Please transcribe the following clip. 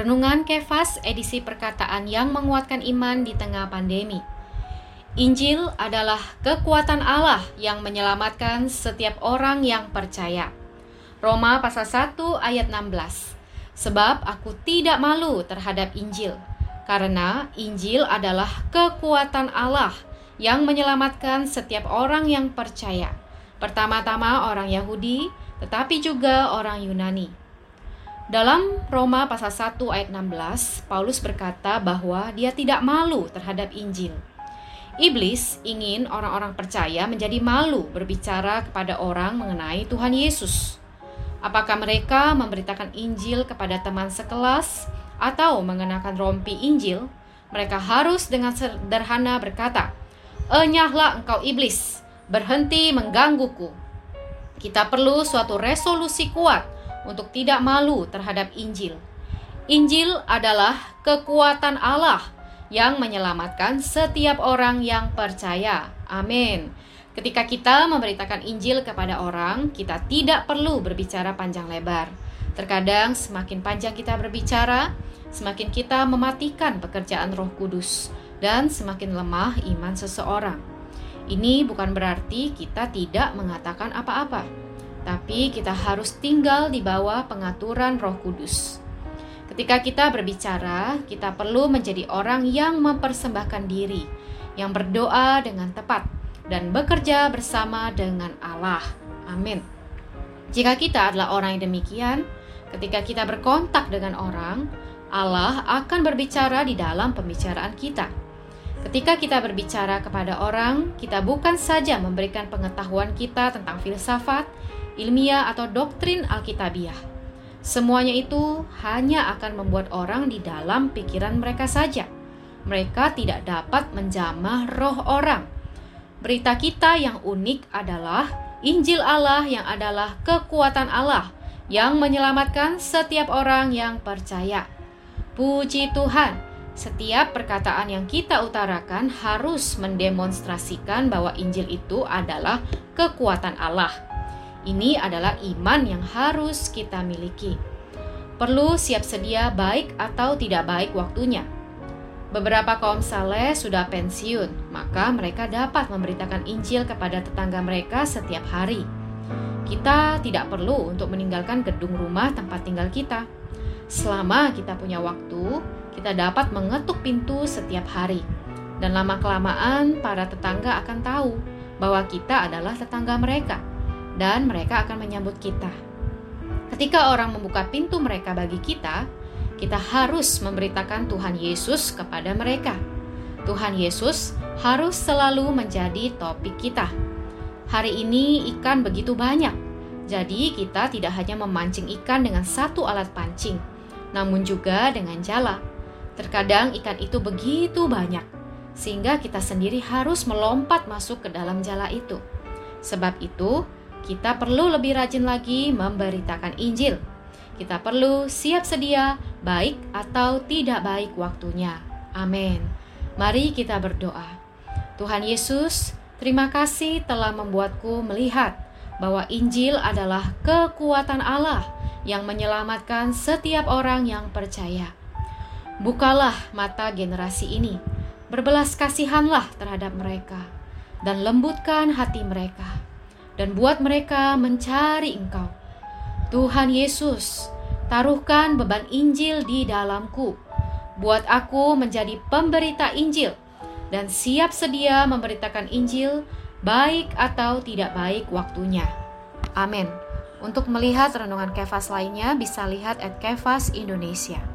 Renungan Kefas edisi perkataan yang menguatkan iman di tengah pandemi. Injil adalah kekuatan Allah yang menyelamatkan setiap orang yang percaya. Roma pasal 1 ayat 16. Sebab aku tidak malu terhadap Injil, karena Injil adalah kekuatan Allah yang menyelamatkan setiap orang yang percaya. Pertama-tama orang Yahudi, tetapi juga orang Yunani. Dalam Roma pasal 1 ayat 16, Paulus berkata bahwa dia tidak malu terhadap Injil. Iblis ingin orang-orang percaya menjadi malu berbicara kepada orang mengenai Tuhan Yesus. Apakah mereka memberitakan Injil kepada teman sekelas atau mengenakan rompi Injil? Mereka harus dengan sederhana berkata, "Enyahlah engkau iblis, berhenti menggangguku." Kita perlu suatu resolusi kuat untuk tidak malu terhadap Injil. Injil adalah kekuatan Allah yang menyelamatkan setiap orang yang percaya. Amin. Ketika kita memberitakan Injil kepada orang, kita tidak perlu berbicara panjang lebar. Terkadang semakin panjang kita berbicara, semakin kita mematikan pekerjaan Roh Kudus dan semakin lemah iman seseorang. Ini bukan berarti kita tidak mengatakan apa-apa tapi kita harus tinggal di bawah pengaturan Roh Kudus. Ketika kita berbicara, kita perlu menjadi orang yang mempersembahkan diri, yang berdoa dengan tepat, dan bekerja bersama dengan Allah. Amin. Jika kita adalah orang yang demikian, ketika kita berkontak dengan orang, Allah akan berbicara di dalam pembicaraan kita. Ketika kita berbicara kepada orang, kita bukan saja memberikan pengetahuan kita tentang filsafat, ilmiah atau doktrin Alkitabiah. Semuanya itu hanya akan membuat orang di dalam pikiran mereka saja. Mereka tidak dapat menjamah roh orang. Berita kita yang unik adalah Injil Allah yang adalah kekuatan Allah yang menyelamatkan setiap orang yang percaya. Puji Tuhan, setiap perkataan yang kita utarakan harus mendemonstrasikan bahwa Injil itu adalah kekuatan Allah. Ini adalah iman yang harus kita miliki. Perlu siap sedia baik atau tidak baik waktunya. Beberapa kaum saleh sudah pensiun, maka mereka dapat memberitakan Injil kepada tetangga mereka setiap hari. Kita tidak perlu untuk meninggalkan gedung rumah tempat tinggal kita. Selama kita punya waktu, kita dapat mengetuk pintu setiap hari. Dan lama-kelamaan para tetangga akan tahu bahwa kita adalah tetangga mereka dan mereka akan menyambut kita. Ketika orang membuka pintu mereka bagi kita, kita harus memberitakan Tuhan Yesus kepada mereka. Tuhan Yesus harus selalu menjadi topik kita. Hari ini ikan begitu banyak, jadi kita tidak hanya memancing ikan dengan satu alat pancing, namun juga dengan jala. Terkadang ikan itu begitu banyak, sehingga kita sendiri harus melompat masuk ke dalam jala itu. Sebab itu, kita perlu lebih rajin lagi memberitakan Injil. Kita perlu siap sedia, baik atau tidak baik waktunya. Amin. Mari kita berdoa. Tuhan Yesus, terima kasih telah membuatku melihat bahwa Injil adalah kekuatan Allah yang menyelamatkan setiap orang yang percaya. Bukalah mata generasi ini, berbelas kasihanlah terhadap mereka, dan lembutkan hati mereka dan buat mereka mencari Engkau. Tuhan Yesus, taruhkan beban Injil di dalamku. Buat aku menjadi pemberita Injil dan siap sedia memberitakan Injil baik atau tidak baik waktunya. Amin. Untuk melihat renungan Kefas lainnya bisa lihat at Kefas Indonesia.